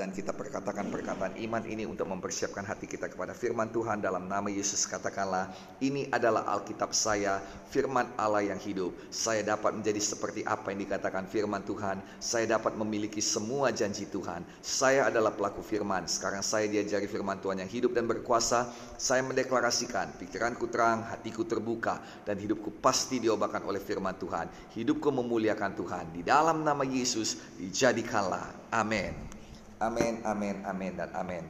dan kita perkatakan perkataan iman ini untuk mempersiapkan hati kita kepada firman Tuhan dalam nama Yesus. Katakanlah ini adalah Alkitab saya firman Allah yang hidup. Saya dapat menjadi seperti apa yang dikatakan firman Tuhan. Saya dapat memiliki semua janji Tuhan. Saya adalah pelaku firman. Sekarang saya diajari firman Tuhan yang hidup dan berkuasa. Saya mendeklarasikan pikiranku terang hatiku terbuka dan hidupku pasti diobakan oleh firman Tuhan. Hidupku memuliakan Tuhan. Di dalam nama Yesus dijadikanlah. Amin Amin, amin, amin, dan amin.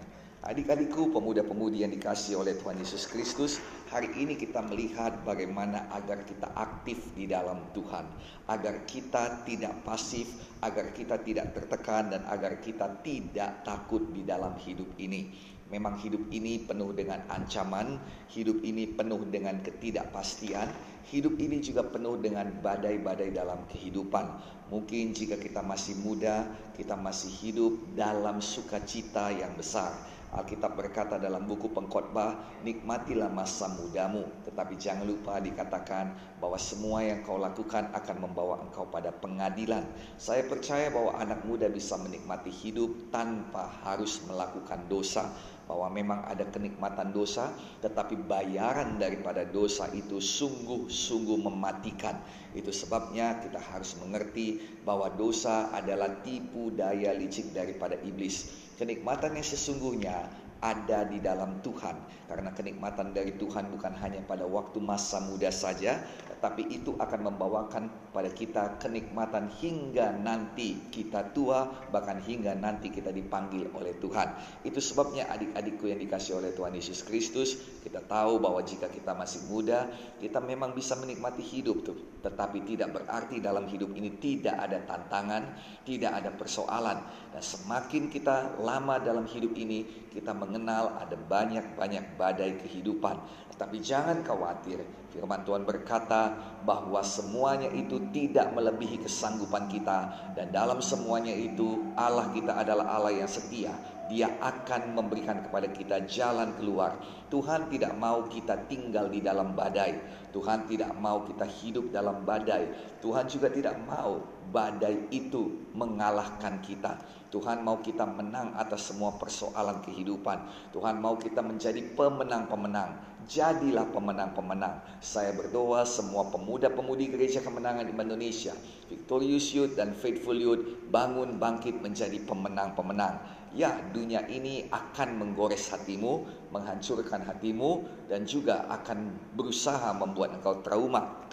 Adik-adikku, pemuda-pemudi yang dikasih oleh Tuhan Yesus Kristus, hari ini kita melihat bagaimana agar kita aktif di dalam Tuhan, agar kita tidak pasif, agar kita tidak tertekan, dan agar kita tidak takut di dalam hidup ini. Memang hidup ini penuh dengan ancaman, hidup ini penuh dengan ketidakpastian, hidup ini juga penuh dengan badai-badai dalam kehidupan. Mungkin jika kita masih muda, kita masih hidup dalam sukacita yang besar. Alkitab berkata dalam buku pengkhotbah, nikmatilah masa mudamu, tetapi jangan lupa dikatakan bahwa semua yang kau lakukan akan membawa engkau pada pengadilan. Saya percaya bahwa anak muda bisa menikmati hidup tanpa harus melakukan dosa bahwa memang ada kenikmatan dosa, tetapi bayaran daripada dosa itu sungguh-sungguh mematikan. Itu sebabnya kita harus mengerti bahwa dosa adalah tipu daya licik daripada iblis. Kenikmatan yang sesungguhnya ada di dalam Tuhan. Karena kenikmatan dari Tuhan bukan hanya pada waktu masa muda saja, tetapi itu akan membawakan pada kita kenikmatan hingga nanti kita tua, bahkan hingga nanti kita dipanggil oleh Tuhan. Itu sebabnya adik-adikku yang dikasih oleh Tuhan Yesus Kristus, kita tahu bahwa jika kita masih muda, kita memang bisa menikmati hidup tuh. Tetapi tidak berarti dalam hidup ini tidak ada tantangan, tidak ada persoalan. Dan semakin kita lama dalam hidup ini, kita mengenal ada banyak-banyak badai kehidupan. Tetapi jangan khawatir, firman Tuhan berkata bahwa semuanya itu tidak melebihi kesanggupan kita dan dalam semuanya itu Allah kita adalah Allah yang setia. Dia akan memberikan kepada kita jalan keluar. Tuhan tidak mau kita tinggal di dalam badai. Tuhan tidak mau kita hidup dalam badai. Tuhan juga tidak mau badai itu mengalahkan kita. Tuhan mau kita menang atas semua persoalan kehidupan. Tuhan mau kita menjadi pemenang-pemenang. Jadilah pemenang-pemenang. Saya berdoa semua pemuda-pemudi gereja kemenangan di Indonesia, Victorious Youth dan Faithful Youth bangun bangkit menjadi pemenang-pemenang. Ya, dunia ini akan menggores hatimu, menghancurkan hatimu dan juga akan berusaha membuat engkau trauma.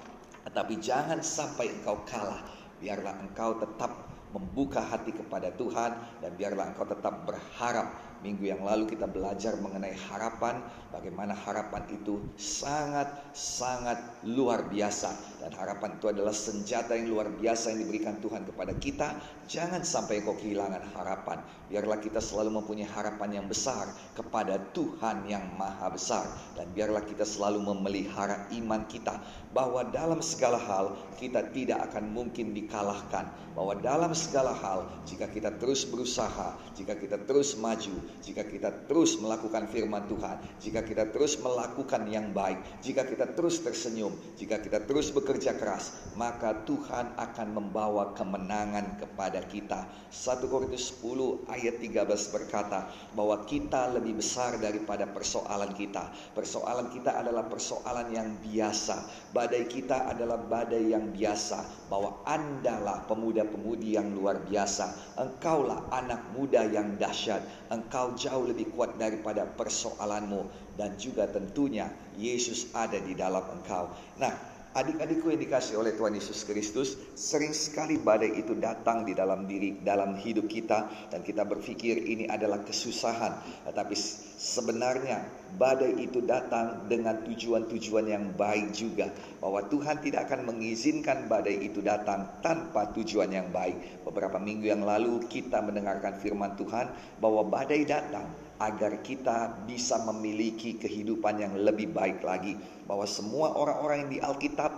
Tetapi jangan sampai engkau kalah. Biarlah engkau tetap membuka hati kepada Tuhan dan biarlah engkau tetap berharap. Minggu yang lalu kita belajar mengenai harapan, bagaimana harapan itu sangat-sangat luar biasa dan harapan itu adalah senjata yang luar biasa yang diberikan Tuhan kepada kita. Jangan sampai kau kehilangan harapan. Biarlah kita selalu mempunyai harapan yang besar kepada Tuhan yang maha besar dan biarlah kita selalu memelihara iman kita bahwa dalam segala hal kita tidak akan mungkin dikalahkan. Bahwa dalam segala hal jika kita terus berusaha, jika kita terus maju, jika kita terus melakukan firman Tuhan, jika kita terus melakukan yang baik, jika kita terus tersenyum, jika kita terus bekerja keras, maka Tuhan akan membawa kemenangan kepada kita. 1 Korintus 10 ayat 13 berkata bahwa kita lebih besar daripada persoalan kita. Persoalan kita adalah persoalan yang biasa. Badai kita adalah badai yang biasa. Bahwa Andalah pemuda-pemudi yang luar biasa. Engkaulah anak muda yang dahsyat. Engkau jauh lebih kuat daripada persoalanmu dan juga tentunya Yesus ada di dalam engkau. Nah, Adik-adikku yang dikasih oleh Tuhan Yesus Kristus, sering sekali badai itu datang di dalam diri, dalam hidup kita dan kita berpikir ini adalah kesusahan. Tetapi sebenarnya badai itu datang dengan tujuan-tujuan yang baik juga. Bahwa Tuhan tidak akan mengizinkan badai itu datang tanpa tujuan yang baik. Beberapa minggu yang lalu kita mendengarkan firman Tuhan bahwa badai datang agar kita bisa memiliki kehidupan yang lebih baik lagi. Bahwa semua orang-orang yang di Alkitab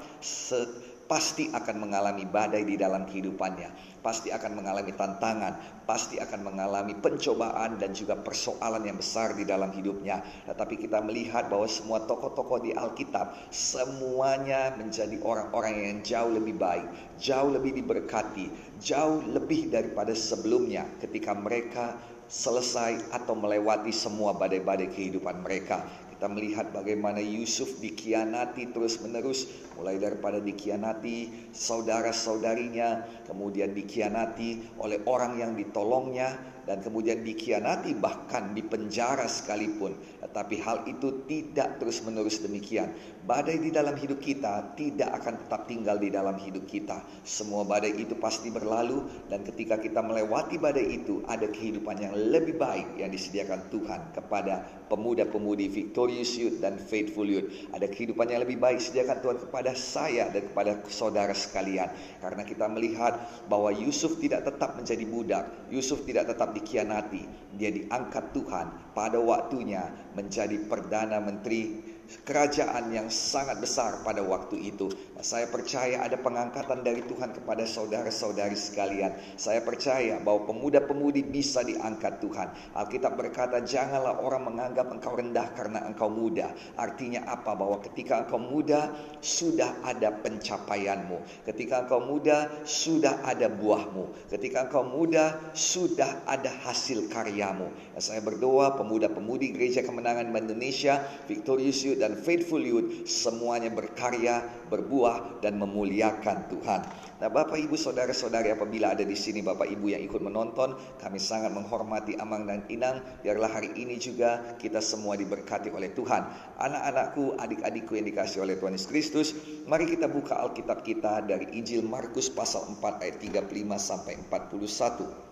pasti akan mengalami badai di dalam kehidupannya, pasti akan mengalami tantangan, pasti akan mengalami pencobaan dan juga persoalan yang besar di dalam hidupnya. Tetapi kita melihat bahwa semua tokoh-tokoh di Alkitab semuanya menjadi orang-orang yang jauh lebih baik, jauh lebih diberkati, jauh lebih daripada sebelumnya ketika mereka selesai atau melewati semua badai-badai kehidupan mereka. Kita melihat bagaimana Yusuf dikhianati terus-menerus, mulai daripada dikhianati saudara-saudarinya, kemudian dikhianati oleh orang yang ditolongnya, dan kemudian dikhianati bahkan di penjara sekalipun. Tetapi hal itu tidak terus-menerus demikian. Badai di dalam hidup kita tidak akan tetap tinggal di dalam hidup kita. Semua badai itu pasti berlalu dan ketika kita melewati badai itu ada kehidupan yang lebih baik yang disediakan Tuhan kepada pemuda-pemudi Victorious Youth dan Faithful Youth. Ada kehidupan yang lebih baik disediakan Tuhan kepada saya dan kepada saudara sekalian. Karena kita melihat bahwa Yusuf tidak tetap menjadi budak. Yusuf tidak tetap dikhianati, dia diangkat Tuhan pada waktunya menjadi perdana menteri kerajaan yang sangat besar pada waktu itu. Saya percaya ada pengangkatan dari Tuhan kepada saudara-saudari sekalian. Saya percaya bahwa pemuda-pemudi bisa diangkat Tuhan. Alkitab berkata, "Janganlah orang menganggap engkau rendah karena engkau muda." Artinya apa? Bahwa ketika engkau muda sudah ada pencapaianmu. Ketika engkau muda sudah ada buahmu. Ketika engkau muda sudah ada hasil karyamu. Saya berdoa pemuda-pemudi Gereja Kemenangan Indonesia, Victorious Youth dan Faithful Youth semuanya berkarya, berbuah dan memuliakan Tuhan. Nah, Bapak Ibu saudara-saudari apabila ada di sini Bapak Ibu yang ikut menonton, kami sangat menghormati Amang dan Inang. Biarlah hari ini juga kita semua diberkati oleh Tuhan. Anak-anakku, adik-adikku yang dikasih oleh Tuhan Yesus Kristus, mari kita buka Alkitab kita dari Injil Markus pasal 4 ayat 35 sampai 41.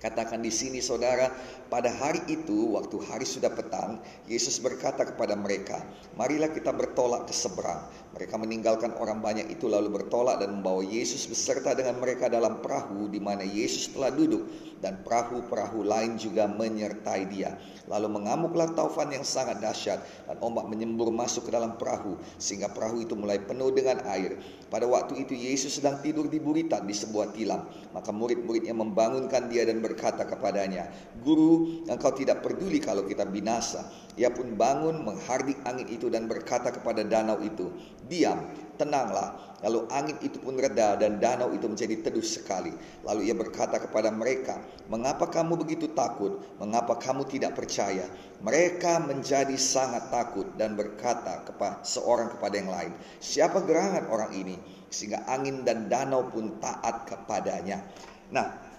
Katakan di sini saudara, pada hari itu waktu hari sudah petang, Yesus berkata kepada mereka, "Marilah kita bertolak ke seberang." Mereka meninggalkan orang banyak itu lalu bertolak dan membawa Yesus beserta dengan mereka dalam perahu di mana Yesus telah duduk dan perahu-perahu lain juga menyertai dia. Lalu mengamuklah taufan yang sangat dahsyat dan ombak menyembur masuk ke dalam perahu sehingga perahu itu mulai penuh dengan air. Pada waktu itu Yesus sedang tidur di buritan di sebuah tilam. Maka murid-muridnya membangunkan dia dan berkata kepadanya, Guru, engkau tidak peduli kalau kita binasa. Ia pun bangun menghardik angin itu dan berkata kepada danau itu, Diam, tenanglah. Lalu angin itu pun reda dan danau itu menjadi teduh sekali. Lalu ia berkata kepada mereka, Mengapa kamu begitu takut? Mengapa kamu tidak percaya? Mereka menjadi sangat takut dan berkata kepada seorang kepada yang lain, Siapa gerangan orang ini? Sehingga angin dan danau pun taat kepadanya. Nah,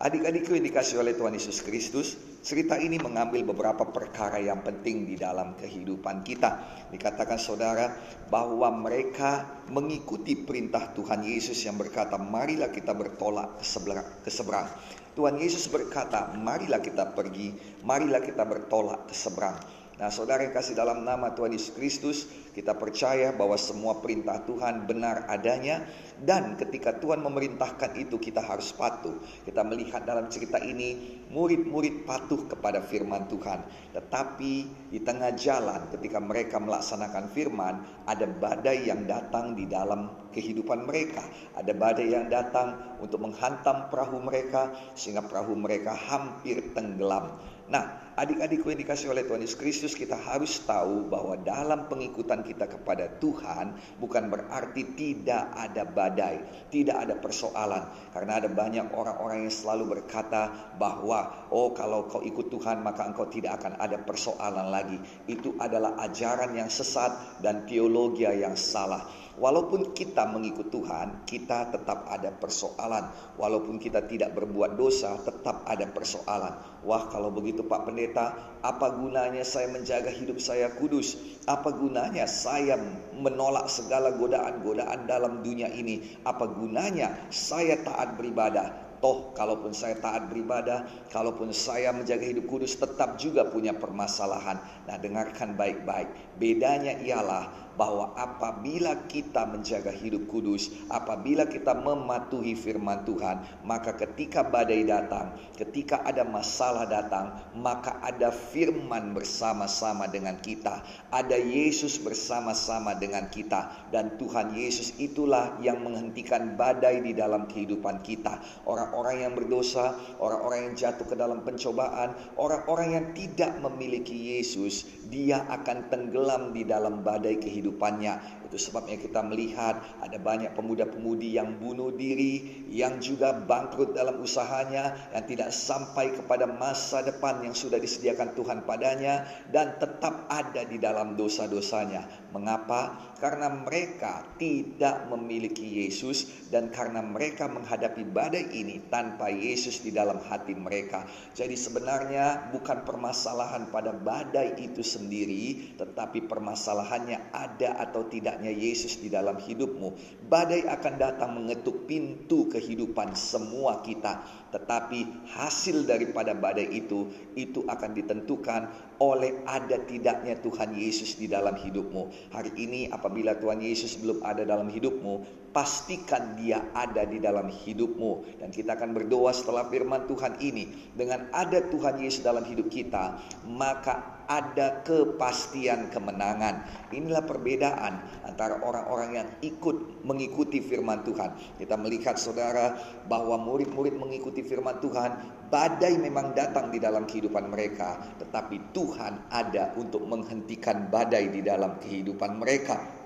Adik-adikku yang dikasih oleh Tuhan Yesus Kristus, cerita ini mengambil beberapa perkara yang penting di dalam kehidupan kita. Dikatakan saudara bahwa mereka mengikuti perintah Tuhan Yesus yang berkata, marilah kita bertolak ke seberang. Tuhan Yesus berkata, marilah kita pergi, marilah kita bertolak ke seberang. Nah saudara yang kasih dalam nama Tuhan Yesus Kristus, kita percaya bahwa semua perintah Tuhan benar adanya dan ketika Tuhan memerintahkan itu kita harus patuh. Kita melihat dalam cerita ini murid-murid patuh kepada firman Tuhan. Tetapi di tengah jalan ketika mereka melaksanakan firman ada badai yang datang di dalam kehidupan mereka. Ada badai yang datang untuk menghantam perahu mereka sehingga perahu mereka hampir tenggelam. Nah, adik-adikku yang dikasih oleh Tuhan Yesus Kristus, kita harus tahu bahwa dalam pengikutan kita kepada Tuhan bukan berarti tidak ada badai, tidak ada persoalan. Karena ada banyak orang-orang yang selalu berkata bahwa oh kalau kau ikut Tuhan maka engkau tidak akan ada persoalan lagi. Itu adalah ajaran yang sesat dan teologi yang salah. Walaupun kita mengikut Tuhan, kita tetap ada persoalan. Walaupun kita tidak berbuat dosa, tetap ada persoalan. Wah, kalau begitu Pak Pendeta, apa gunanya saya menjaga hidup saya kudus? Apa gunanya saya menolak segala godaan-godaan dalam dunia ini? Apa gunanya saya taat beribadah? Toh kalaupun saya taat beribadah, kalaupun saya menjaga hidup kudus tetap juga punya permasalahan. Nah dengarkan baik-baik. Bedanya ialah bahwa apabila kita menjaga hidup kudus, apabila kita mematuhi firman Tuhan, maka ketika badai datang, ketika ada masalah datang, maka ada firman bersama-sama dengan kita, ada Yesus bersama-sama dengan kita, dan Tuhan Yesus itulah yang menghentikan badai di dalam kehidupan kita. Orang orang-orang yang berdosa, orang-orang yang jatuh ke dalam pencobaan, orang-orang yang tidak memiliki Yesus, dia akan tenggelam di dalam badai kehidupannya. Itu sebabnya kita melihat ada banyak pemuda-pemudi yang bunuh diri, yang juga bangkrut dalam usahanya, yang tidak sampai kepada masa depan yang sudah disediakan Tuhan padanya, dan tetap ada di dalam dosa-dosanya. Mengapa? Karena mereka tidak memiliki Yesus, dan karena mereka menghadapi badai ini tanpa Yesus di dalam hati mereka. Jadi, sebenarnya bukan permasalahan pada badai itu sendiri, tetapi permasalahannya ada atau tidak tidaknya Yesus di dalam hidupmu, badai akan datang mengetuk pintu kehidupan semua kita. Tetapi hasil daripada badai itu, itu akan ditentukan oleh ada tidaknya Tuhan Yesus di dalam hidupmu. Hari ini apabila Tuhan Yesus belum ada dalam hidupmu, pastikan dia ada di dalam hidupmu. Dan kita akan berdoa setelah firman Tuhan ini. Dengan ada Tuhan Yesus dalam hidup kita, maka ada kepastian kemenangan. Inilah perbedaan antara orang-orang yang ikut mengikuti firman Tuhan. Kita melihat saudara bahwa murid-murid mengikuti firman Tuhan, badai memang datang di dalam kehidupan mereka, tetapi Tuhan ada untuk menghentikan badai di dalam kehidupan mereka.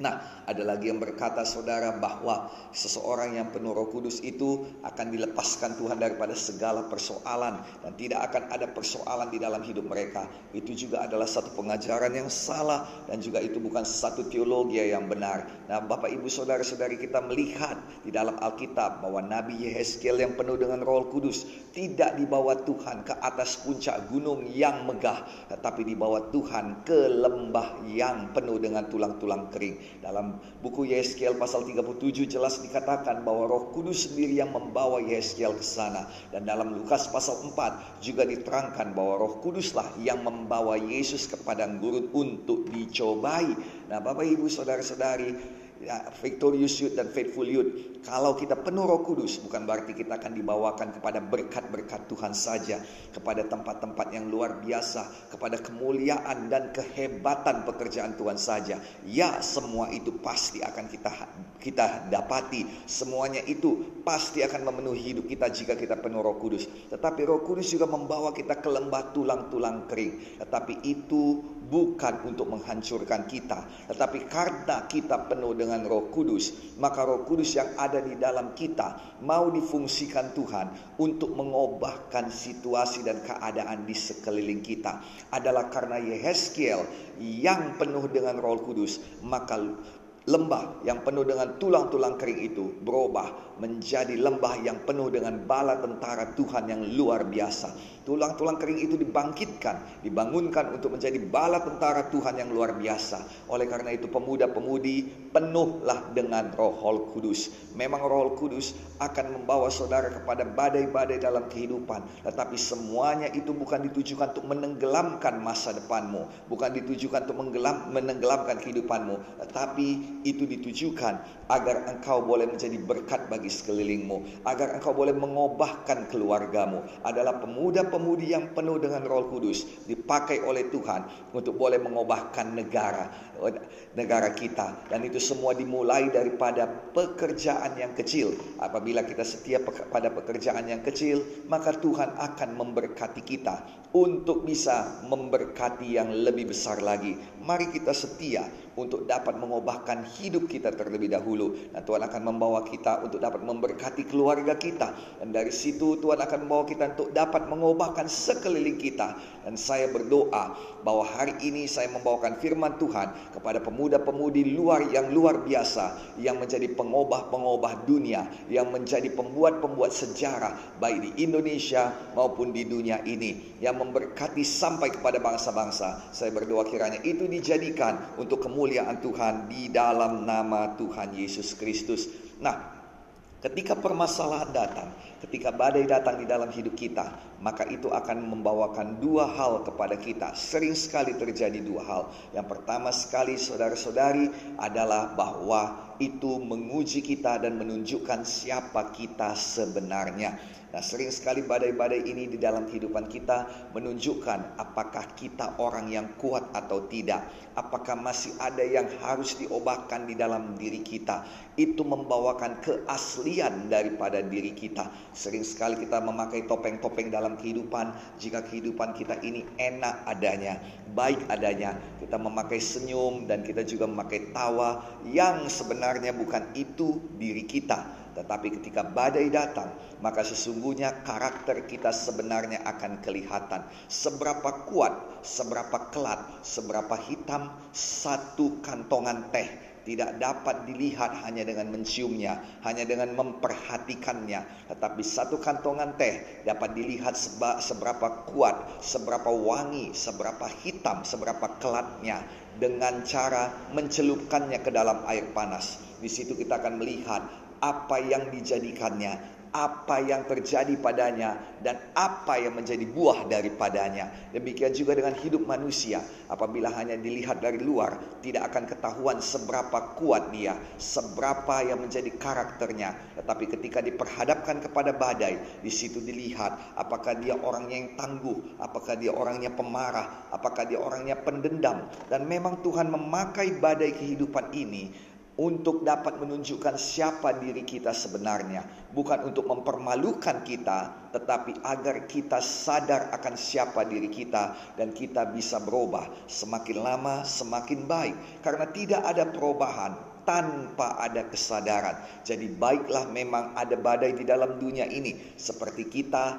Nah, ada lagi yang berkata saudara bahwa seseorang yang penuh roh kudus itu akan dilepaskan Tuhan daripada segala persoalan dan tidak akan ada persoalan di dalam hidup mereka. Itu juga adalah satu pengajaran yang salah dan juga itu bukan satu teologi yang benar. Nah, Bapak Ibu Saudara-saudari kita melihat di dalam Alkitab bahwa Nabi Yehezkiel yang penuh dengan Roh Kudus tidak dibawa Tuhan ke atas puncak gunung yang megah, tetapi dibawa Tuhan ke lembah yang penuh dengan tulang-tulang kering. Dalam buku Yeskiel pasal 37 jelas dikatakan bahwa Roh Kudus sendiri yang membawa Yeskiel ke sana. Dan dalam Lukas pasal 4 juga diterangkan bahwa Roh Kuduslah yang membawa Yesus ke padang gurun untuk dicobai. Nah, Bapak Ibu Saudara-saudari, ya, victorious youth dan faithful youth. Kalau kita penuh Roh Kudus, bukan berarti kita akan dibawakan kepada berkat-berkat Tuhan saja, kepada tempat-tempat yang luar biasa, kepada kemuliaan dan kehebatan pekerjaan Tuhan saja. Ya, semua itu pasti akan kita kita dapati. Semuanya itu pasti akan memenuhi hidup kita jika kita penuh Roh Kudus. Tetapi Roh Kudus juga membawa kita ke lembah tulang-tulang kering. Tetapi itu bukan untuk menghancurkan kita, tetapi karena kita penuh dengan Roh Kudus, maka Roh Kudus yang ada di dalam kita mau difungsikan Tuhan untuk mengubahkan situasi dan keadaan di sekeliling kita. Adalah karena Yehezkiel yang penuh dengan Roh Kudus, maka lembah yang penuh dengan tulang-tulang kering itu berubah menjadi lembah yang penuh dengan bala tentara Tuhan yang luar biasa. Tulang-tulang kering itu dibangkitkan, dibangunkan untuk menjadi bala tentara Tuhan yang luar biasa. Oleh karena itu pemuda-pemudi penuhlah dengan roh kudus. Memang roh kudus akan membawa saudara kepada badai-badai dalam kehidupan. Tetapi semuanya itu bukan ditujukan untuk menenggelamkan masa depanmu. Bukan ditujukan untuk menenggelamkan kehidupanmu. Tetapi itu ditujukan agar engkau boleh menjadi berkat bagi sekelilingmu. Agar engkau boleh mengubahkan keluargamu. Adalah pemuda pemudi yang penuh dengan Roh Kudus dipakai oleh Tuhan untuk boleh mengubahkan negara negara kita dan itu semua dimulai daripada pekerjaan yang kecil. Apabila kita setia pada pekerjaan yang kecil, maka Tuhan akan memberkati kita untuk bisa memberkati yang lebih besar lagi. Mari kita setia untuk dapat mengubahkan hidup kita terlebih dahulu. Dan Tuhan akan membawa kita untuk dapat memberkati keluarga kita. Dan dari situ Tuhan akan membawa kita untuk dapat mengubahkan sekeliling kita. Dan saya berdoa bahwa hari ini saya membawakan firman Tuhan kepada pemuda-pemudi luar yang luar biasa. Yang menjadi pengubah-pengubah dunia. Yang menjadi pembuat-pembuat sejarah. Baik di Indonesia maupun di dunia ini. Yang memberkati sampai kepada bangsa-bangsa. Saya berdoa kiranya itu dijadikan untuk kemudian kemuliaan Tuhan di dalam nama Tuhan Yesus Kristus. Nah, ketika permasalahan datang, ketika badai datang di dalam hidup kita, maka itu akan membawakan dua hal kepada kita. Sering sekali terjadi dua hal. Yang pertama sekali saudara-saudari adalah bahwa itu menguji kita dan menunjukkan siapa kita sebenarnya. Nah, sering sekali badai-badai ini di dalam kehidupan kita menunjukkan apakah kita orang yang kuat atau tidak. Apakah masih ada yang harus diobahkan di dalam diri kita. Itu membawakan keaslian daripada diri kita. Sering sekali kita memakai topeng-topeng dalam kehidupan. Jika kehidupan kita ini enak adanya, baik adanya. Kita memakai senyum dan kita juga memakai tawa yang sebenarnya bukan itu diri kita tetapi ketika badai datang, maka sesungguhnya karakter kita sebenarnya akan kelihatan. Seberapa kuat, seberapa kelat, seberapa hitam satu kantongan teh tidak dapat dilihat hanya dengan menciumnya, hanya dengan memperhatikannya. Tetapi satu kantongan teh dapat dilihat seberapa kuat, seberapa wangi, seberapa hitam, seberapa kelatnya dengan cara mencelupkannya ke dalam air panas. Di situ kita akan melihat apa yang dijadikannya, apa yang terjadi padanya, dan apa yang menjadi buah daripadanya. Demikian juga dengan hidup manusia, apabila hanya dilihat dari luar, tidak akan ketahuan seberapa kuat dia, seberapa yang menjadi karakternya. Tetapi ketika diperhadapkan kepada badai, di situ dilihat apakah dia orangnya yang tangguh, apakah dia orangnya pemarah, apakah dia orangnya pendendam. Dan memang Tuhan memakai badai kehidupan ini untuk dapat menunjukkan siapa diri kita sebenarnya, bukan untuk mempermalukan kita, tetapi agar kita sadar akan siapa diri kita dan kita bisa berubah semakin lama semakin baik karena tidak ada perubahan tanpa ada kesadaran. Jadi baiklah memang ada badai di dalam dunia ini seperti kita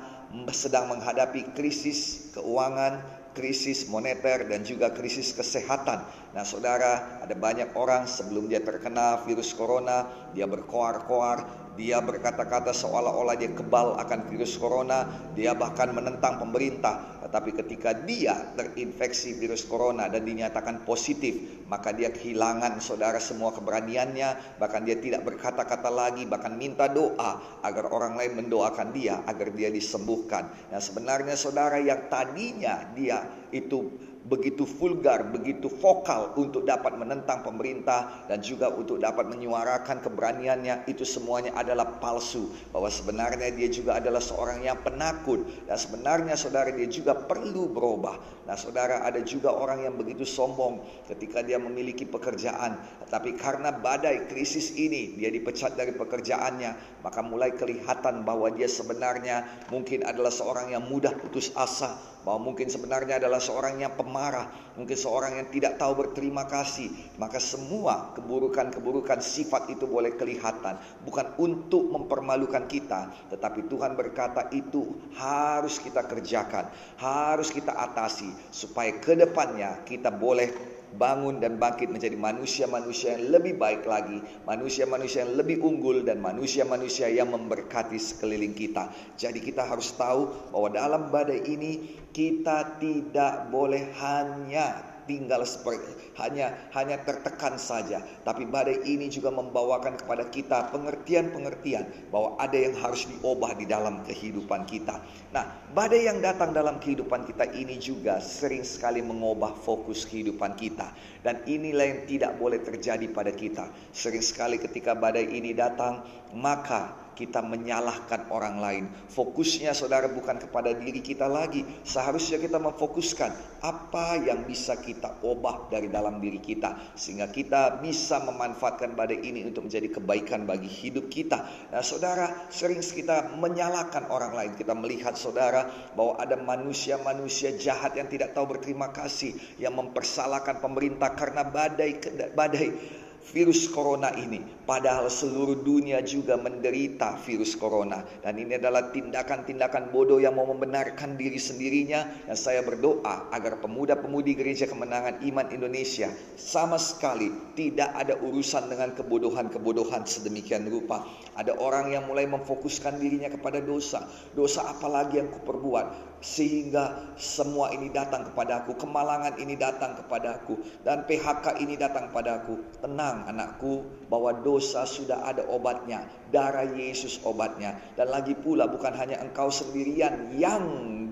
sedang menghadapi krisis keuangan, krisis moneter dan juga krisis kesehatan. Nah, saudara, ada banyak orang sebelum dia terkena virus corona, dia berkoar-koar, dia berkata-kata seolah-olah dia kebal akan virus corona, dia bahkan menentang pemerintah. Tetapi ketika dia terinfeksi virus corona dan dinyatakan positif, maka dia kehilangan saudara semua keberaniannya, bahkan dia tidak berkata-kata lagi, bahkan minta doa agar orang lain mendoakan dia agar dia disembuhkan. Nah, sebenarnya saudara yang tadinya dia itu begitu vulgar, begitu vokal untuk dapat menentang pemerintah dan juga untuk dapat menyuarakan keberaniannya itu semuanya adalah palsu. Bahwa sebenarnya dia juga adalah seorang yang penakut. Dan sebenarnya saudara dia juga perlu berubah. Nah, saudara ada juga orang yang begitu sombong ketika dia memiliki pekerjaan, tetapi karena badai krisis ini dia dipecat dari pekerjaannya, maka mulai kelihatan bahwa dia sebenarnya mungkin adalah seorang yang mudah putus asa, bahwa mungkin sebenarnya adalah seorang yang pemarah, mungkin seorang yang tidak tahu berterima kasih, maka semua keburukan-keburukan sifat itu boleh kelihatan, bukan untuk mempermalukan kita, tetapi Tuhan berkata itu harus kita kerjakan, harus kita atasi supaya ke depannya kita boleh bangun dan bangkit menjadi manusia-manusia yang lebih baik lagi, manusia-manusia yang lebih unggul dan manusia-manusia yang memberkati sekeliling kita. Jadi kita harus tahu bahwa dalam badai ini kita tidak boleh hanya tinggal seperti hanya hanya tertekan saja. Tapi badai ini juga membawakan kepada kita pengertian-pengertian bahwa ada yang harus diubah di dalam kehidupan kita. Nah badai yang datang dalam kehidupan kita ini juga sering sekali mengubah fokus kehidupan kita. Dan inilah yang tidak boleh terjadi pada kita. Sering sekali ketika badai ini datang maka kita menyalahkan orang lain. Fokusnya saudara bukan kepada diri kita lagi. Seharusnya kita memfokuskan apa yang bisa kita ubah dari dalam diri kita. Sehingga kita bisa memanfaatkan badai ini untuk menjadi kebaikan bagi hidup kita. Nah saudara sering kita menyalahkan orang lain. Kita melihat saudara bahwa ada manusia-manusia jahat yang tidak tahu berterima kasih. Yang mempersalahkan pemerintah karena badai badai virus corona ini. Padahal seluruh dunia juga menderita virus corona. Dan ini adalah tindakan-tindakan bodoh yang mau membenarkan diri sendirinya. Dan saya berdoa agar pemuda-pemudi gereja kemenangan iman Indonesia sama sekali tidak ada urusan dengan kebodohan-kebodohan sedemikian rupa. Ada orang yang mulai memfokuskan dirinya kepada dosa. Dosa apa lagi yang kuperbuat? Sehingga semua ini datang kepadaku. Kemalangan ini datang kepadaku. Dan PHK ini datang padaku. Tenang anakku bahwa dosa sudah ada obatnya. Darah Yesus obatnya. Dan lagi pula bukan hanya engkau sendirian yang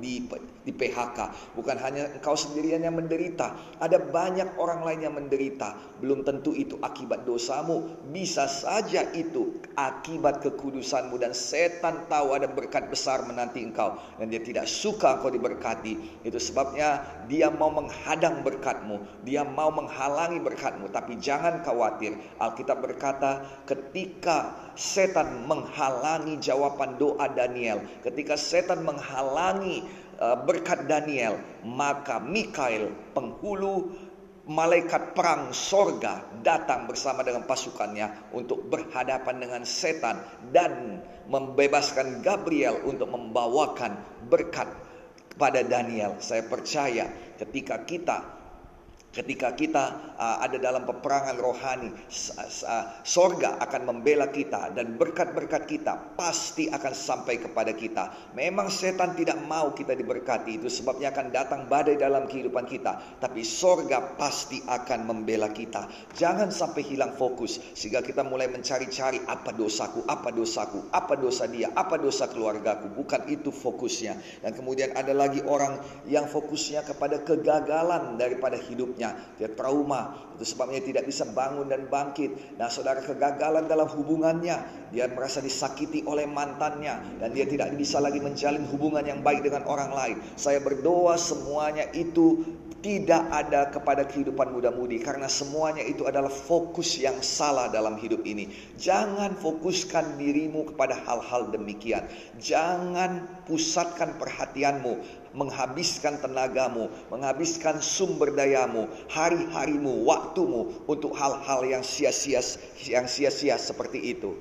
di, di PHK. Bukan hanya engkau sendirian yang menderita, ada banyak orang lain yang menderita. Belum tentu itu akibat dosamu, bisa saja itu akibat kekudusanmu dan setan tahu ada berkat besar menanti engkau dan dia tidak suka engkau diberkati. Itu sebabnya dia mau menghadang berkatmu, dia mau menghalangi berkatmu, tapi jangan khawatir. Alkitab berkata, ketika setan menghalangi jawaban doa Daniel, ketika setan menghalangi uh, berkat Daniel, maka Mikael penghulu malaikat perang sorga datang bersama dengan pasukannya untuk berhadapan dengan setan dan membebaskan Gabriel untuk membawakan berkat kepada Daniel. Saya percaya ketika kita Ketika kita uh, ada dalam peperangan rohani, sorga akan membela kita dan berkat-berkat kita pasti akan sampai kepada kita. Memang setan tidak mau kita diberkati, itu sebabnya akan datang badai dalam kehidupan kita. Tapi sorga pasti akan membela kita. Jangan sampai hilang fokus sehingga kita mulai mencari-cari apa dosaku, apa dosaku, apa dosa dia, apa dosa keluargaku. Bukan itu fokusnya. Dan kemudian ada lagi orang yang fokusnya kepada kegagalan daripada hidupnya hidupnya, dia trauma. Itu sebabnya tidak bisa bangun dan bangkit. Nah, saudara kegagalan dalam hubungannya, dia merasa disakiti oleh mantannya dan dia tidak bisa lagi menjalin hubungan yang baik dengan orang lain. Saya berdoa semuanya itu tidak ada kepada kehidupan muda-mudi karena semuanya itu adalah fokus yang salah dalam hidup ini. Jangan fokuskan dirimu kepada hal-hal demikian. Jangan pusatkan perhatianmu, menghabiskan tenagamu, menghabiskan sumber dayamu, hari-harimu, waktumu untuk hal-hal yang sia-sia yang sia-sia seperti itu.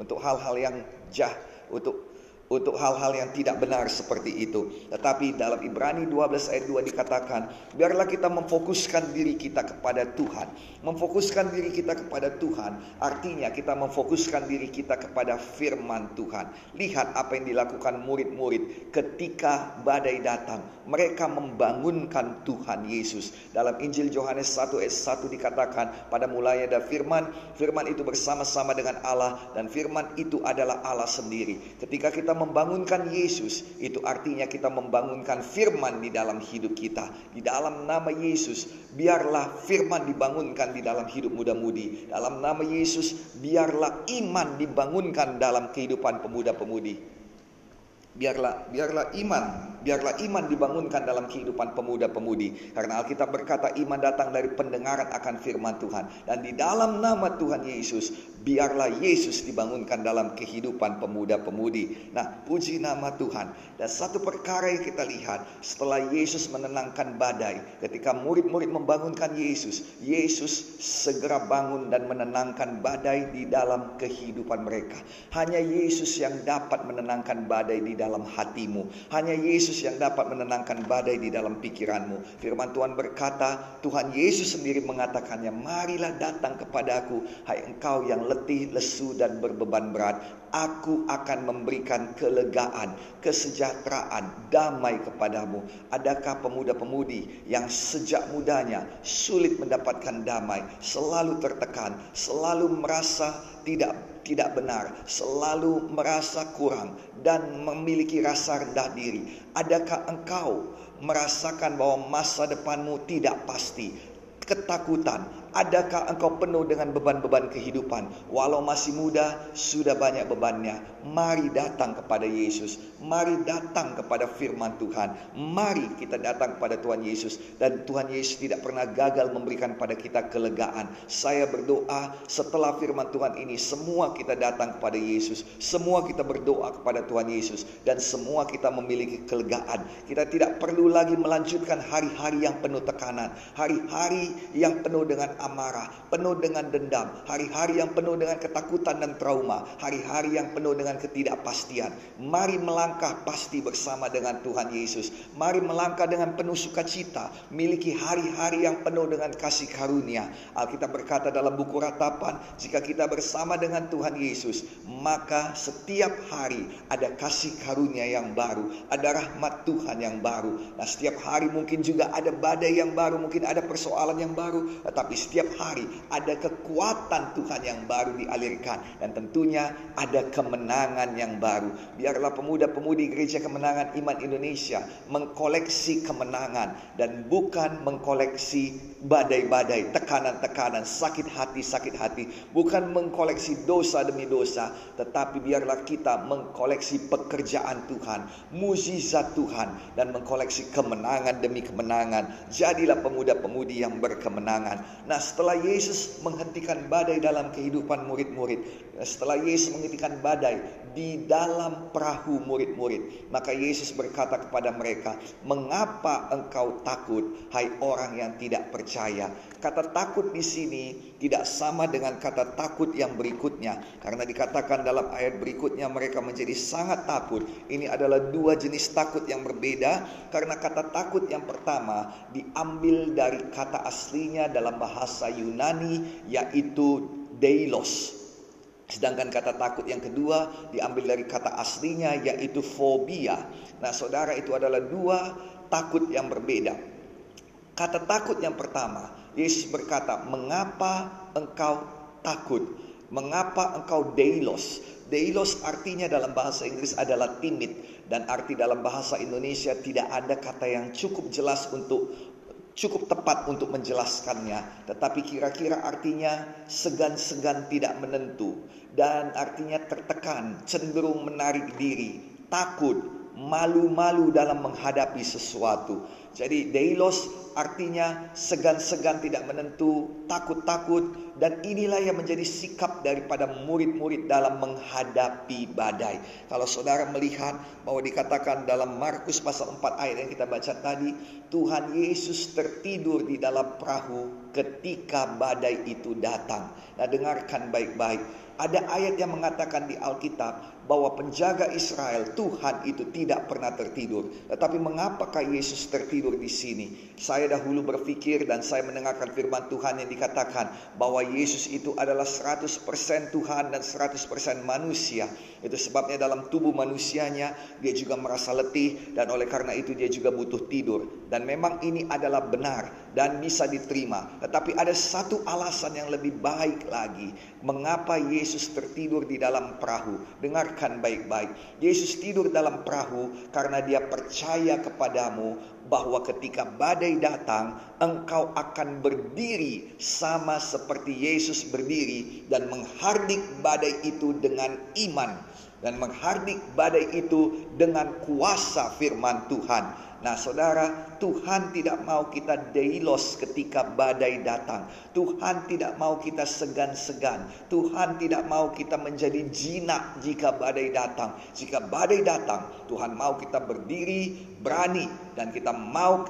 Untuk hal-hal yang jah, untuk untuk hal-hal yang tidak benar seperti itu. Tetapi dalam Ibrani 12 ayat 2 dikatakan, biarlah kita memfokuskan diri kita kepada Tuhan. Memfokuskan diri kita kepada Tuhan artinya kita memfokuskan diri kita kepada firman Tuhan. Lihat apa yang dilakukan murid-murid ketika badai datang. Mereka membangunkan Tuhan Yesus. Dalam Injil Yohanes 1 ayat 1 dikatakan, pada mulanya ada firman, firman itu bersama-sama dengan Allah dan firman itu adalah Allah sendiri. Ketika kita membangunkan Yesus, itu artinya kita membangunkan firman di dalam hidup kita. Di dalam nama Yesus, biarlah firman dibangunkan di dalam hidup muda-mudi. Dalam nama Yesus, biarlah iman dibangunkan dalam kehidupan pemuda-pemudi. Biarlah biarlah iman, biarlah iman dibangunkan dalam kehidupan pemuda-pemudi. Karena Alkitab berkata iman datang dari pendengaran akan firman Tuhan. Dan di dalam nama Tuhan Yesus, biarlah Yesus dibangunkan dalam kehidupan pemuda-pemudi. Nah, puji nama Tuhan. Dan satu perkara yang kita lihat setelah Yesus menenangkan badai, ketika murid-murid membangunkan Yesus, Yesus segera bangun dan menenangkan badai di dalam kehidupan mereka. Hanya Yesus yang dapat menenangkan badai di dalam hatimu. Hanya Yesus yang dapat menenangkan badai di dalam pikiranmu. Firman Tuhan berkata, Tuhan Yesus sendiri mengatakannya, marilah datang kepadaku, hai engkau yang letih, lesu, dan berbeban berat. Aku akan memberikan kelegaan, kesejahteraan, damai kepadamu. Adakah pemuda-pemudi yang sejak mudanya sulit mendapatkan damai, selalu tertekan, selalu merasa tidak tidak benar, selalu merasa kurang dan memiliki rasa rendah diri. Adakah engkau merasakan bahwa masa depanmu tidak pasti, ketakutan, Adakah engkau penuh dengan beban-beban kehidupan? Walau masih muda, sudah banyak bebannya. Mari datang kepada Yesus. Mari datang kepada firman Tuhan. Mari kita datang kepada Tuhan Yesus. Dan Tuhan Yesus tidak pernah gagal memberikan pada kita kelegaan. Saya berdoa setelah firman Tuhan ini, semua kita datang kepada Yesus. Semua kita berdoa kepada Tuhan Yesus. Dan semua kita memiliki kelegaan. Kita tidak perlu lagi melanjutkan hari-hari yang penuh tekanan. Hari-hari yang penuh dengan amarah, penuh dengan dendam, hari-hari yang penuh dengan ketakutan dan trauma, hari-hari yang penuh dengan ketidakpastian. Mari melangkah pasti bersama dengan Tuhan Yesus. Mari melangkah dengan penuh sukacita, miliki hari-hari yang penuh dengan kasih karunia. Alkitab berkata dalam buku ratapan, jika kita bersama dengan Tuhan Yesus, maka setiap hari ada kasih karunia yang baru, ada rahmat Tuhan yang baru. Nah, setiap hari mungkin juga ada badai yang baru, mungkin ada persoalan yang baru, tetapi setiap hari ada kekuatan Tuhan yang baru dialirkan dan tentunya ada kemenangan yang baru. Biarlah pemuda-pemudi gereja kemenangan iman Indonesia mengkoleksi kemenangan dan bukan mengkoleksi badai-badai, tekanan-tekanan, sakit hati, sakit hati, bukan mengkoleksi dosa demi dosa, tetapi biarlah kita mengkoleksi pekerjaan Tuhan, mukjizat Tuhan dan mengkoleksi kemenangan demi kemenangan. Jadilah pemuda-pemudi yang berkemenangan. Nah, setelah Yesus menghentikan badai dalam kehidupan murid-murid, setelah Yesus menghentikan badai di dalam perahu murid-murid, maka Yesus berkata kepada mereka, "Mengapa engkau takut, hai orang yang tidak percaya?" Kata takut di sini tidak sama dengan kata takut yang berikutnya. Karena dikatakan dalam ayat berikutnya mereka menjadi sangat takut. Ini adalah dua jenis takut yang berbeda. Karena kata takut yang pertama diambil dari kata aslinya dalam bahasa Yunani yaitu deilos. Sedangkan kata takut yang kedua diambil dari kata aslinya yaitu fobia. Nah, saudara itu adalah dua takut yang berbeda. Kata takut yang pertama, Yesus berkata, "Mengapa engkau takut? Mengapa engkau deilos?" Deilos artinya dalam bahasa Inggris adalah timid dan arti dalam bahasa Indonesia tidak ada kata yang cukup jelas untuk cukup tepat untuk menjelaskannya, tetapi kira-kira artinya segan-segan tidak menentu dan artinya tertekan, cenderung menarik diri, takut, malu-malu dalam menghadapi sesuatu. Jadi deilos artinya segan-segan tidak menentu, takut-takut dan inilah yang menjadi sikap daripada murid-murid dalam menghadapi badai. Kalau saudara melihat bahwa dikatakan dalam Markus pasal 4 ayat yang kita baca tadi, Tuhan Yesus tertidur di dalam perahu ketika badai itu datang. Nah, dengarkan baik-baik. Ada ayat yang mengatakan di Alkitab bahwa penjaga Israel Tuhan itu tidak pernah tertidur. Tetapi mengapakah Yesus tertidur di sini? Saya dahulu berpikir dan saya mendengarkan firman Tuhan yang dikatakan bahwa Yesus itu adalah 100% Tuhan dan 100% manusia. Itu sebabnya dalam tubuh manusianya dia juga merasa letih dan oleh karena itu dia juga butuh tidur. Dan memang ini adalah benar dan bisa diterima. Tetapi ada satu alasan yang lebih baik lagi mengapa Yesus tertidur di dalam perahu. Dengarkan baik-baik. Yesus tidur dalam perahu karena dia percaya kepadamu bahwa ketika badai datang, engkau akan berdiri sama seperti Yesus berdiri dan menghardik badai itu dengan iman dan menghardik badai itu dengan kuasa firman Tuhan. Nah saudara, Tuhan tidak mau kita deilos ketika badai datang. Tuhan tidak mau kita segan-segan. Tuhan tidak mau kita menjadi jinak jika badai datang. Jika badai datang, Tuhan mau kita berdiri, berani, dan kita mau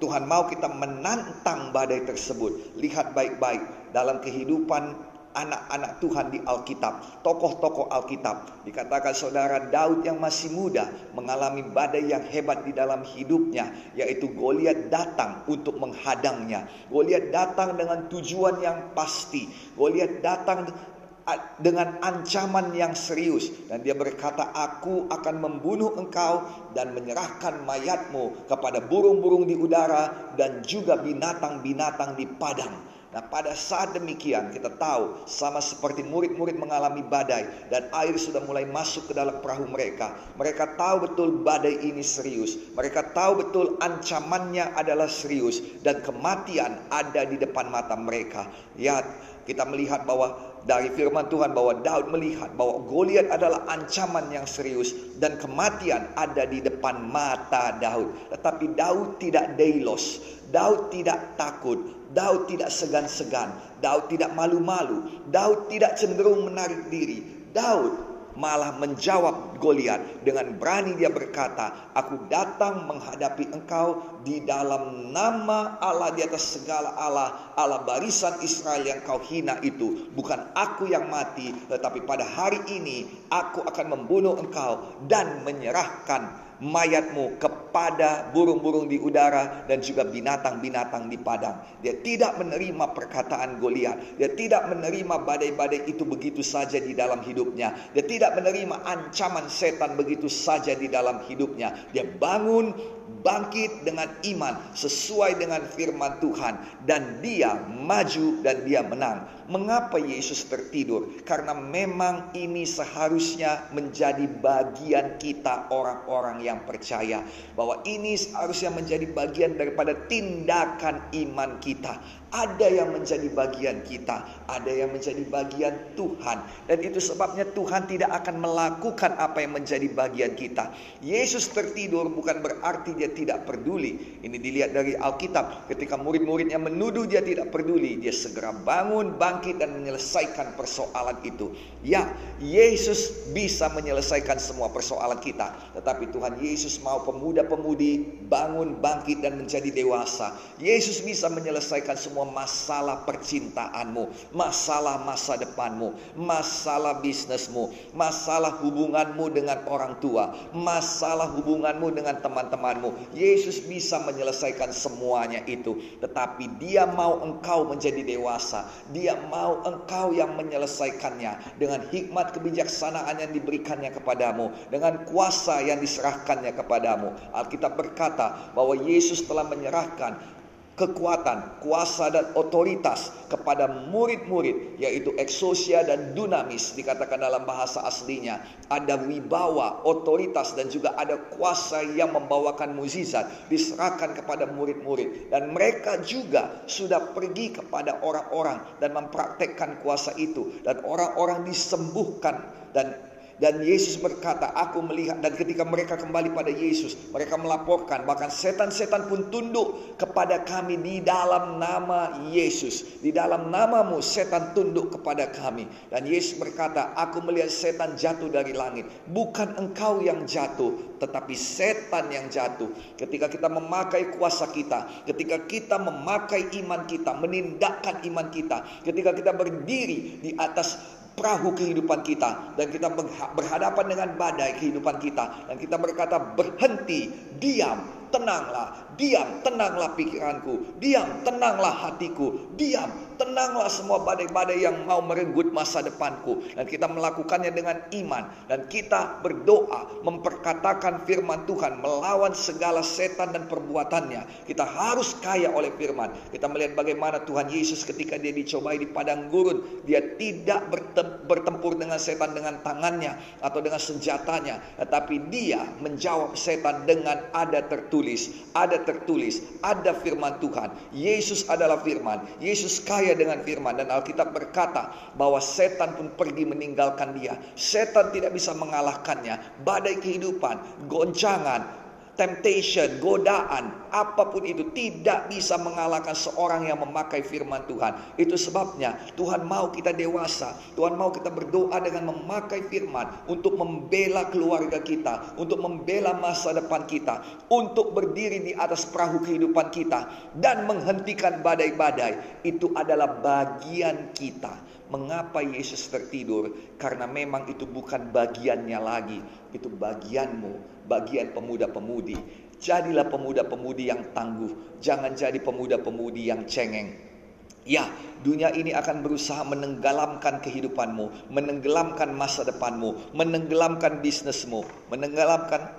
Tuhan mau kita menantang badai tersebut. Lihat baik-baik dalam kehidupan anak-anak Tuhan di Alkitab, tokoh-tokoh Alkitab. Dikatakan saudara Daud yang masih muda mengalami badai yang hebat di dalam hidupnya, yaitu Goliat datang untuk menghadangnya. Goliat datang dengan tujuan yang pasti. Goliat datang dengan ancaman yang serius dan dia berkata aku akan membunuh engkau dan menyerahkan mayatmu kepada burung-burung di udara dan juga binatang-binatang di padang Nah pada saat demikian kita tahu sama seperti murid-murid mengalami badai dan air sudah mulai masuk ke dalam perahu mereka. Mereka tahu betul badai ini serius. Mereka tahu betul ancamannya adalah serius dan kematian ada di depan mata mereka. Ya kita melihat bahwa dari firman Tuhan bahwa Daud melihat bahwa Goliat adalah ancaman yang serius dan kematian ada di depan mata Daud. Tetapi Daud tidak deilos, Daud tidak takut, Daud tidak segan-segan, Daud tidak malu-malu, Daud tidak cenderung menarik diri. Daud malah menjawab Goliat dengan berani dia berkata, "Aku datang menghadapi engkau di dalam nama Allah di atas segala Allah, Allah barisan Israel yang kau hina itu. Bukan aku yang mati, tetapi pada hari ini aku akan membunuh engkau dan menyerahkan mayatmu ke kepada burung-burung di udara dan juga binatang-binatang di padang. Dia tidak menerima perkataan Goliat. Dia tidak menerima badai-badai itu begitu saja di dalam hidupnya. Dia tidak menerima ancaman setan begitu saja di dalam hidupnya. Dia bangun bangkit dengan iman sesuai dengan firman Tuhan dan dia maju dan dia menang. Mengapa Yesus tertidur? Karena memang ini seharusnya menjadi bagian kita orang-orang yang percaya bahwa ini seharusnya menjadi bagian daripada tindakan iman kita. Ada yang menjadi bagian kita, ada yang menjadi bagian Tuhan, dan itu sebabnya Tuhan tidak akan melakukan apa yang menjadi bagian kita. Yesus tertidur bukan berarti dia tidak peduli. Ini dilihat dari Alkitab, ketika murid-muridnya menuduh dia tidak peduli, dia segera bangun, bangkit, dan menyelesaikan persoalan itu. Ya, Yesus bisa menyelesaikan semua persoalan kita, tetapi Tuhan Yesus mau pemuda-pemudi bangun, bangkit, dan menjadi dewasa. Yesus bisa menyelesaikan semua semua masalah percintaanmu, masalah masa depanmu, masalah bisnismu, masalah hubunganmu dengan orang tua, masalah hubunganmu dengan teman-temanmu. Yesus bisa menyelesaikan semuanya itu, tetapi Dia mau engkau menjadi dewasa. Dia mau engkau yang menyelesaikannya dengan hikmat kebijaksanaan yang diberikannya kepadamu, dengan kuasa yang diserahkannya kepadamu. Alkitab berkata bahwa Yesus telah menyerahkan kekuatan, kuasa dan otoritas kepada murid-murid yaitu eksosia dan dunamis dikatakan dalam bahasa aslinya. Ada wibawa, otoritas dan juga ada kuasa yang membawakan mukjizat diserahkan kepada murid-murid dan mereka juga sudah pergi kepada orang-orang dan mempraktekkan kuasa itu dan orang-orang disembuhkan dan dan Yesus berkata, aku melihat dan ketika mereka kembali pada Yesus, mereka melaporkan bahkan setan-setan pun tunduk kepada kami di dalam nama Yesus. Di dalam namamu setan tunduk kepada kami. Dan Yesus berkata, aku melihat setan jatuh dari langit. Bukan engkau yang jatuh, tetapi setan yang jatuh. Ketika kita memakai kuasa kita, ketika kita memakai iman kita, menindakkan iman kita, ketika kita berdiri di atas perahu kehidupan kita dan kita berhadapan dengan badai kehidupan kita dan kita berkata berhenti, diam, tenanglah, diam, tenanglah pikiranku, diam, tenanglah hatiku, diam, tenanglah semua badai-badai yang mau merenggut masa depanku. Dan kita melakukannya dengan iman dan kita berdoa memperkatakan firman Tuhan melawan segala setan dan perbuatannya. Kita harus kaya oleh firman. Kita melihat bagaimana Tuhan Yesus ketika dia dicobai di padang gurun, dia tidak bertempur dengan setan dengan tangannya atau dengan senjatanya, tetapi dia menjawab setan dengan ada tertulis tertulis, ada tertulis, ada firman Tuhan. Yesus adalah firman. Yesus kaya dengan firman dan Alkitab berkata bahwa setan pun pergi meninggalkan dia. Setan tidak bisa mengalahkannya. Badai kehidupan, goncangan, temptation, godaan, apa pun itu tidak bisa mengalahkan seorang yang memakai firman Tuhan. Itu sebabnya Tuhan mau kita dewasa, Tuhan mau kita berdoa dengan memakai firman untuk membela keluarga kita, untuk membela masa depan kita, untuk berdiri di atas perahu kehidupan kita dan menghentikan badai-badai. Itu adalah bagian kita. Mengapa Yesus tertidur? Karena memang itu bukan bagiannya lagi, itu bagianmu, bagian pemuda-pemudi. Jadilah pemuda-pemudi yang tangguh, jangan jadi pemuda-pemudi yang cengeng. Ya, dunia ini akan berusaha menenggelamkan kehidupanmu, menenggelamkan masa depanmu, menenggelamkan bisnismu, menenggelamkan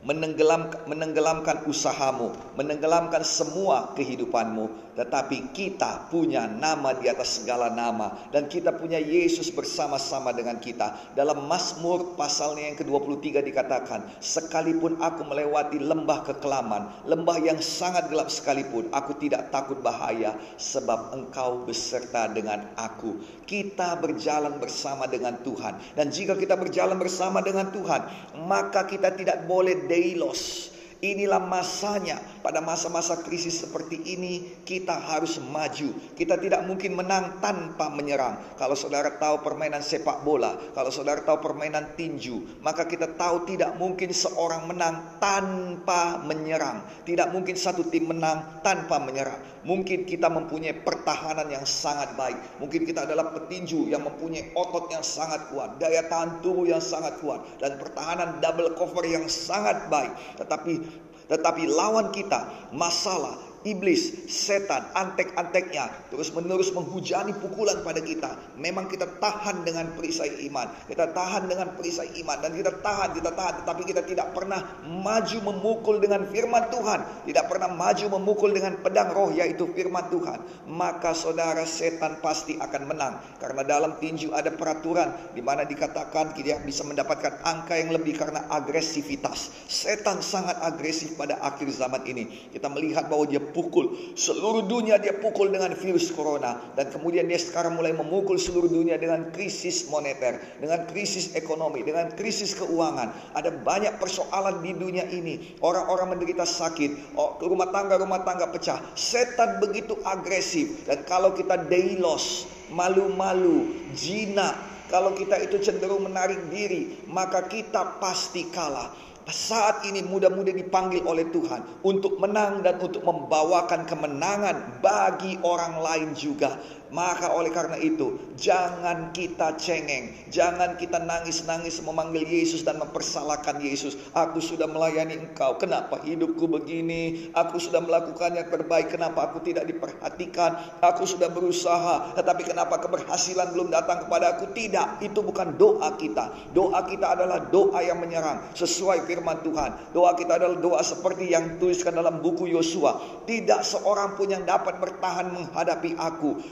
menenggelam, menenggelamkan usahamu, menenggelamkan semua kehidupanmu. Tetapi kita punya nama di atas segala nama. Dan kita punya Yesus bersama-sama dengan kita. Dalam Mazmur pasalnya yang ke-23 dikatakan, Sekalipun aku melewati lembah kekelaman, lembah yang sangat gelap sekalipun, aku tidak takut bahaya, sebab engkau beserta dengan aku. Kita berjalan bersama dengan Tuhan. Dan jika kita berjalan bersama dengan Tuhan, maka kita tidak boleh deilos. Inilah masanya. Pada masa-masa krisis seperti ini, kita harus maju. Kita tidak mungkin menang tanpa menyerang. Kalau saudara tahu permainan sepak bola, kalau saudara tahu permainan tinju, maka kita tahu tidak mungkin seorang menang tanpa menyerang. Tidak mungkin satu tim menang tanpa menyerang. Mungkin kita mempunyai pertahanan yang sangat baik. Mungkin kita adalah petinju yang mempunyai otot yang sangat kuat, daya tahan tubuh yang sangat kuat, dan pertahanan double cover yang sangat baik. Tetapi tetapi lawan kita masalah iblis, setan, antek-anteknya terus menerus menghujani pukulan pada kita. Memang kita tahan dengan perisai iman, kita tahan dengan perisai iman dan kita tahan, kita tahan, tetapi kita tidak pernah maju memukul dengan firman Tuhan, tidak pernah maju memukul dengan pedang roh yaitu firman Tuhan. Maka saudara setan pasti akan menang karena dalam tinju ada peraturan di mana dikatakan kita bisa mendapatkan angka yang lebih karena agresivitas. Setan sangat agresif pada akhir zaman ini. Kita melihat bahwa dia pukul. Seluruh dunia dia pukul dengan virus corona. Dan kemudian dia sekarang mulai memukul seluruh dunia dengan krisis moneter. Dengan krisis ekonomi. Dengan krisis keuangan. Ada banyak persoalan di dunia ini. Orang-orang menderita sakit. Oh, rumah tangga-rumah tangga pecah. Setan begitu agresif. Dan kalau kita deilos, malu-malu, jinak. Kalau kita itu cenderung menarik diri, maka kita pasti kalah saat ini mudah-mudah dipanggil oleh Tuhan untuk menang dan untuk membawakan kemenangan bagi orang lain juga. Maka oleh karena itu, jangan kita cengeng, jangan kita nangis-nangis memanggil Yesus dan mempersalahkan Yesus. Aku sudah melayani engkau, kenapa hidupku begini? Aku sudah melakukan yang terbaik, kenapa aku tidak diperhatikan? Aku sudah berusaha, tetapi kenapa keberhasilan belum datang kepada aku? Tidak, itu bukan doa kita. Doa kita adalah doa yang menyerang sesuai firman Tuhan. Doa kita adalah doa seperti yang tuliskan dalam buku Yosua. Tidak seorang pun yang dapat bertahan menghadapi aku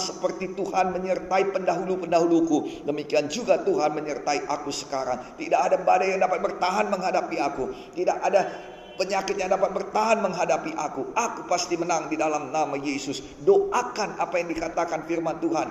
seperti Tuhan menyertai pendahulu-pendahuluku. Demikian juga Tuhan menyertai aku sekarang. Tidak ada badai yang dapat bertahan menghadapi aku. Tidak ada penyakit yang dapat bertahan menghadapi aku. Aku pasti menang di dalam nama Yesus. Doakan apa yang dikatakan firman Tuhan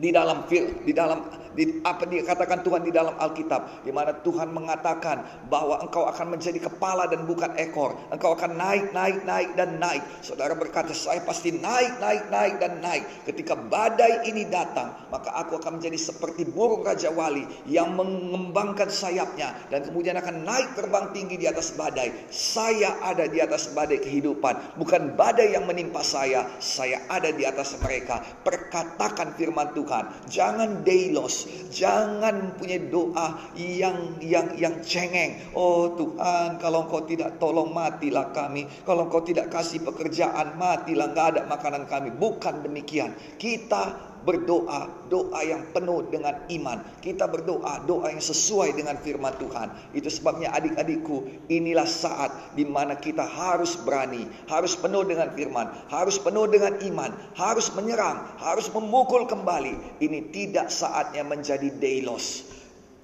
di dalam di dalam di, apa dikatakan Tuhan di dalam Alkitab di mana Tuhan mengatakan bahwa engkau akan menjadi kepala dan bukan ekor. Engkau akan naik naik naik dan naik. Saudara berkata saya pasti naik naik naik dan naik. Ketika badai ini datang maka aku akan menjadi seperti burung raja wali yang mengembangkan sayapnya dan kemudian akan naik terbang tinggi di atas badai. Saya ada di atas badai kehidupan. Bukan badai yang menimpa saya saya ada di atas mereka. Perkatakan firman Tuhan jangan deilos Jangan punya doa yang yang yang cengeng. Oh Tuhan, kalau Engkau tidak tolong matilah kami. Kalau Engkau tidak kasih pekerjaan matilah nggak ada makanan kami. Bukan demikian. Kita berdoa, doa yang penuh dengan iman. Kita berdoa, doa yang sesuai dengan firman Tuhan. Itu sebabnya adik-adikku, inilah saat di mana kita harus berani, harus penuh dengan firman, harus penuh dengan iman, harus menyerang, harus memukul kembali. Ini tidak saatnya menjadi deilos.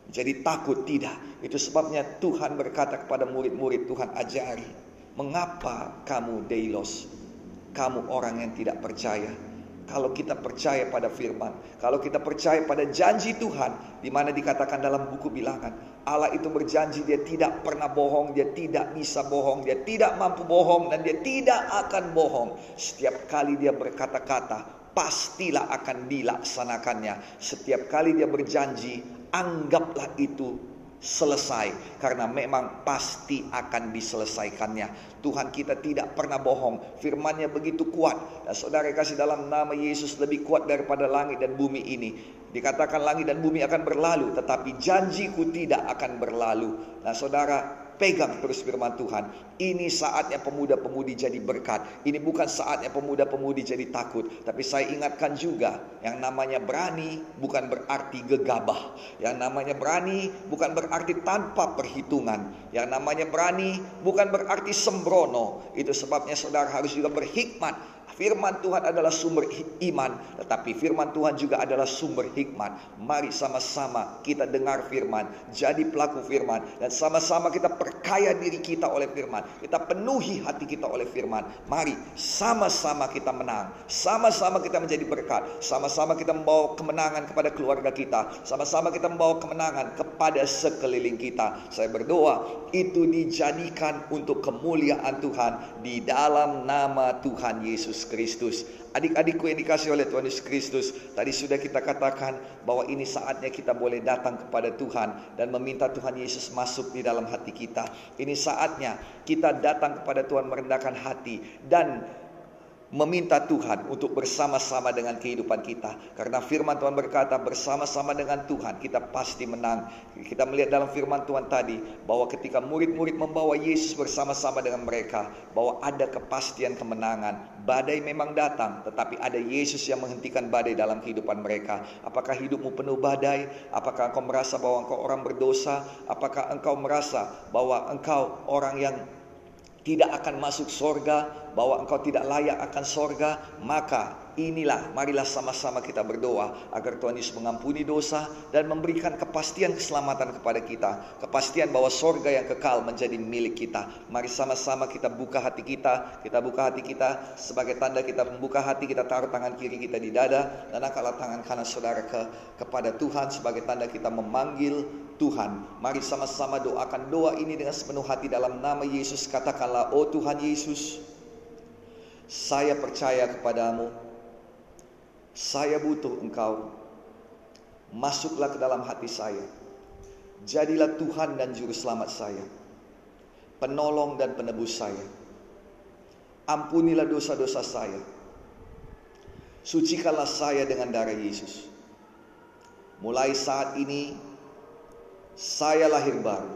Jadi takut tidak. Itu sebabnya Tuhan berkata kepada murid-murid Tuhan ajari. Mengapa kamu deilos? Kamu orang yang tidak percaya kalau kita percaya pada firman, kalau kita percaya pada janji Tuhan, di mana dikatakan dalam buku bilangan, Allah itu berjanji dia tidak pernah bohong, dia tidak bisa bohong, dia tidak mampu bohong, dan dia tidak akan bohong. Setiap kali dia berkata-kata, pastilah akan dilaksanakannya. Setiap kali dia berjanji, anggaplah itu selesai karena memang pasti akan diselesaikannya. Tuhan kita tidak pernah bohong, firman-Nya begitu kuat. Dan saudara kasih dalam nama Yesus lebih kuat daripada langit dan bumi ini. Dikatakan langit dan bumi akan berlalu, tetapi janjiku tidak akan berlalu. Nah, saudara, Pegang terus firman Tuhan. Ini saatnya pemuda-pemudi jadi berkat. Ini bukan saatnya pemuda-pemudi jadi takut. Tapi saya ingatkan juga yang namanya berani bukan berarti gegabah. Yang namanya berani bukan berarti tanpa perhitungan. Yang namanya berani bukan berarti sembrono. Itu sebabnya saudara harus juga berhikmat Firman Tuhan adalah sumber iman, tetapi firman Tuhan juga adalah sumber hikmat. Mari sama-sama kita dengar firman, jadi pelaku firman dan sama-sama kita perkaya diri kita oleh firman. Kita penuhi hati kita oleh firman. Mari sama-sama kita menang. Sama-sama kita menjadi berkat. Sama-sama kita membawa kemenangan kepada keluarga kita. Sama-sama kita membawa kemenangan kepada sekeliling kita. Saya berdoa itu dijadikan untuk kemuliaan Tuhan di dalam nama Tuhan Yesus Kristus. Adik-adikku yang dikasih oleh Tuhan Yesus Kristus, tadi sudah kita katakan bahwa ini saatnya kita boleh datang kepada Tuhan dan meminta Tuhan Yesus masuk di dalam hati kita. Ini saatnya kita datang kepada Tuhan merendahkan hati dan meminta Tuhan untuk bersama-sama dengan kehidupan kita. Karena firman Tuhan berkata bersama-sama dengan Tuhan kita pasti menang. Kita melihat dalam firman Tuhan tadi bahwa ketika murid-murid membawa Yesus bersama-sama dengan mereka, bahwa ada kepastian kemenangan. Badai memang datang, tetapi ada Yesus yang menghentikan badai dalam kehidupan mereka. Apakah hidupmu penuh badai? Apakah engkau merasa bahwa engkau orang berdosa? Apakah engkau merasa bahwa engkau orang yang tidak akan masuk sorga, bahwa engkau tidak layak akan sorga, maka inilah marilah sama-sama kita berdoa agar Tuhan Yesus mengampuni dosa dan memberikan kepastian keselamatan kepada kita. Kepastian bahwa sorga yang kekal menjadi milik kita. Mari sama-sama kita buka hati kita, kita buka hati kita sebagai tanda kita membuka hati, kita taruh tangan kiri kita di dada dan angkatlah tangan kanan saudara ke kepada Tuhan sebagai tanda kita memanggil Tuhan. Mari sama-sama doakan doa ini dengan sepenuh hati dalam nama Yesus. Katakanlah, "Oh Tuhan Yesus, saya percaya kepadamu. Saya butuh Engkau. Masuklah ke dalam hati saya. Jadilah Tuhan dan juru selamat saya. Penolong dan penebus saya. Ampunilah dosa-dosa saya. Sucikanlah saya dengan darah Yesus. Mulai saat ini saya lahir baru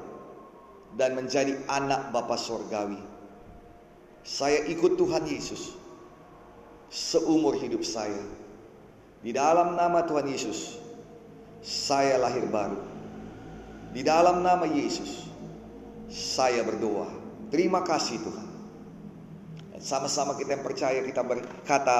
dan menjadi anak Bapa Sorgawi. Saya ikut Tuhan Yesus seumur hidup saya. Di dalam nama Tuhan Yesus, saya lahir baru. Di dalam nama Yesus, saya berdoa. Terima kasih Tuhan. sama-sama kita yang percaya kita berkata,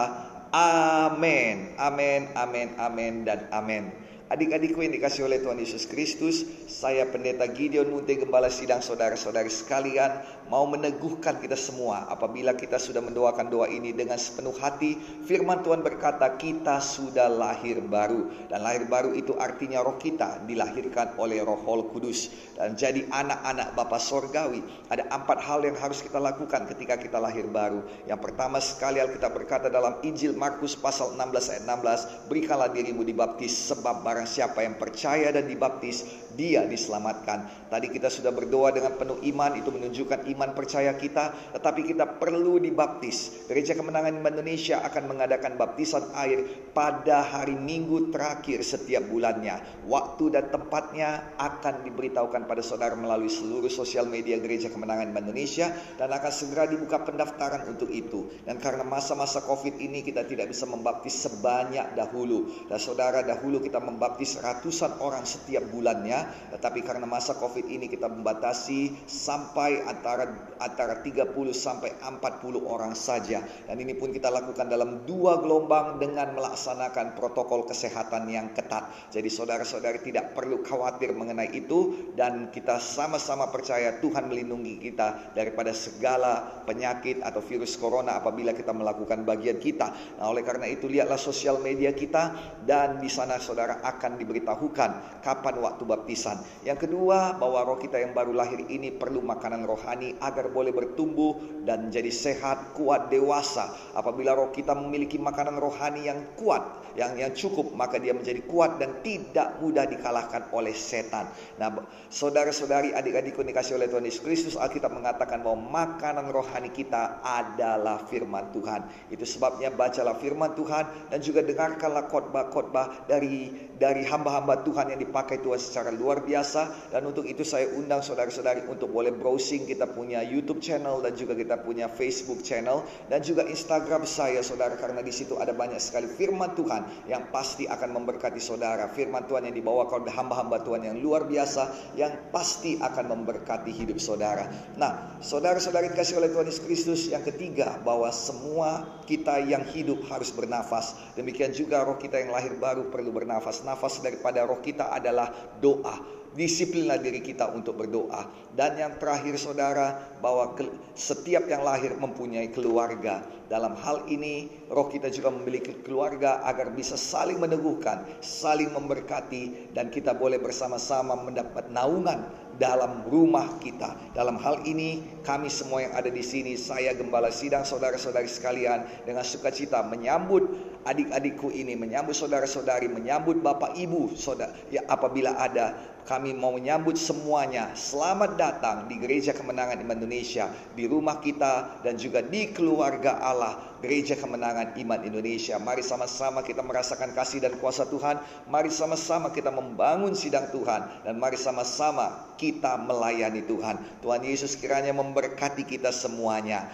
Amin, Amin, Amin, Amin, dan Amin. Adik-adikku yang dikasih oleh Tuhan Yesus Kristus, saya pendeta Gideon Munte Gembala Sidang saudara-saudari sekalian mau meneguhkan kita semua apabila kita sudah mendoakan doa ini dengan sepenuh hati. Firman Tuhan berkata kita sudah lahir baru dan lahir baru itu artinya roh kita dilahirkan oleh Roh Kudus dan jadi anak-anak Bapa Sorgawi. Ada empat hal yang harus kita lakukan ketika kita lahir baru. Yang pertama sekali Alkitab berkata dalam Injil Markus pasal 16 ayat 16, berikanlah dirimu dibaptis sebab barang siapa yang percaya dan dibaptis dia diselamatkan. Tadi kita sudah berdoa dengan penuh iman itu menunjukkan iman percaya kita, tetapi kita perlu dibaptis. Gereja Kemenangan Indonesia akan mengadakan baptisan air pada hari Minggu terakhir setiap bulannya. Waktu dan tempatnya akan diberitahukan pada saudara melalui seluruh sosial media Gereja Kemenangan Indonesia dan akan segera dibuka pendaftaran untuk itu. Dan karena masa-masa Covid ini kita tidak bisa membaptis sebanyak dahulu. Dan saudara dahulu kita membaptis ratusan orang setiap bulannya, tetapi karena masa Covid ini kita membatasi sampai antara antara 30 sampai 40 orang saja. Dan ini pun kita lakukan dalam dua gelombang dengan melaksanakan protokol kesehatan yang ketat. Jadi saudara-saudari tidak perlu khawatir mengenai itu dan kita sama-sama percaya Tuhan melindungi kita daripada segala penyakit atau virus corona apabila kita melakukan bagian kita. Nah, oleh karena itu lihatlah sosial media kita dan di sana saudara akan diberitahukan kapan waktu baptisan. Yang kedua, bahwa roh kita yang baru lahir ini perlu makanan rohani agar boleh bertumbuh dan menjadi sehat, kuat, dewasa. Apabila roh kita memiliki makanan rohani yang kuat, yang yang cukup, maka dia menjadi kuat dan tidak mudah dikalahkan oleh setan. Nah, saudara-saudari, adik-adikku dikasih oleh Tuhan Yesus Kristus, Alkitab mengatakan bahwa makanan rohani kita adalah firman Tuhan. Itu sebabnya bacalah firman Tuhan dan juga dengarkanlah khotbah-khotbah dari dari hamba-hamba Tuhan yang dipakai Tuhan secara luar biasa. Dan untuk itu saya undang saudara-saudari untuk boleh browsing kita punya YouTube channel dan juga kita punya Facebook channel dan juga Instagram saya saudara karena di situ ada banyak sekali firman Tuhan yang pasti akan memberkati saudara. Firman Tuhan yang dibawa oleh hamba-hamba Tuhan yang luar biasa yang pasti akan memberkati hidup saudara. Nah saudara-saudari dikasih oleh Tuhan Yesus Kristus yang ketiga bahwa semua kita yang hidup harus bernafas. Demikian juga roh kita yang lahir baru perlu bernafas. Nafas daripada roh kita adalah doa. Disiplinlah diri kita untuk berdoa. Dan yang terakhir saudara, bahwa setiap yang lahir mempunyai keluarga. Dalam hal ini, roh kita juga memiliki keluarga agar bisa saling meneguhkan, saling memberkati, dan kita boleh bersama-sama mendapat naungan dalam rumah kita. Dalam hal ini, kami semua yang ada di sini, saya gembala sidang saudara-saudari sekalian dengan sukacita menyambut adik-adikku ini, menyambut saudara-saudari, menyambut bapak ibu, saudara ya apabila ada kami mau menyambut semuanya. Selamat datang di Gereja Kemenangan Indonesia, di rumah kita dan juga di keluarga Allah. Gereja Kemenangan Iman Indonesia. Mari sama-sama kita merasakan kasih dan kuasa Tuhan. Mari sama-sama kita membangun sidang Tuhan dan mari sama-sama kita melayani Tuhan. Tuhan Yesus kiranya memberkati kita semuanya.